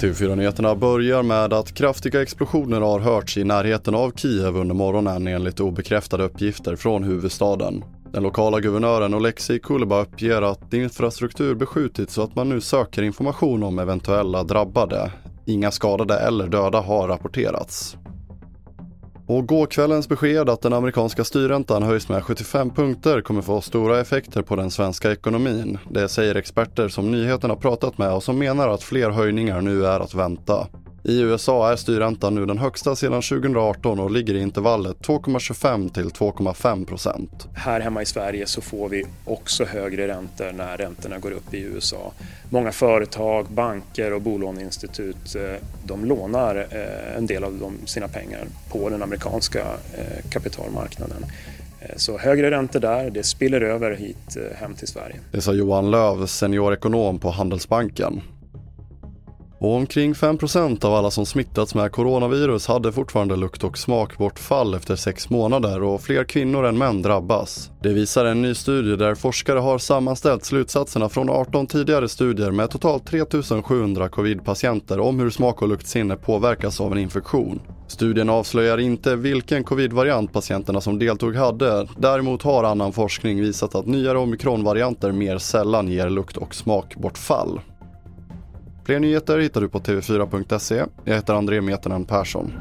TV4-nyheterna börjar med att kraftiga explosioner har hörts i närheten av Kiev under morgonen enligt obekräftade uppgifter från huvudstaden. Den lokala guvernören Oleksiy Kuleba uppger att infrastruktur beskjutits och att man nu söker information om eventuella drabbade. Inga skadade eller döda har rapporterats. Och gårkvällens besked att den amerikanska styrräntan höjs med 75 punkter kommer få stora effekter på den svenska ekonomin. Det säger experter som nyheterna pratat med och som menar att fler höjningar nu är att vänta. I USA är styrräntan nu den högsta sedan 2018 och ligger i intervallet 2,25 till 2,5 procent. Här hemma i Sverige så får vi också högre räntor när räntorna går upp i USA. Många företag, banker och bolåneinstitut eh, de lånar eh, en del av sina pengar på den amerikanska eh, kapitalmarknaden. Så högre räntor där, det spiller över hit hem till Sverige. Det sa Johan Löv, seniorekonom på Handelsbanken. Och omkring 5% av alla som smittats med coronavirus hade fortfarande lukt och smakbortfall efter sex månader och fler kvinnor än män drabbas. Det visar en ny studie där forskare har sammanställt slutsatserna från 18 tidigare studier med totalt 3700 covid-patienter om hur smak och luktsinne påverkas av en infektion. Studien avslöjar inte vilken covid-variant patienterna som deltog hade. Däremot har annan forskning visat att nyare omikronvarianter mer sällan ger lukt och smakbortfall. Fler nyheter hittar du på tv4.se. Jag heter André Metenen Persson.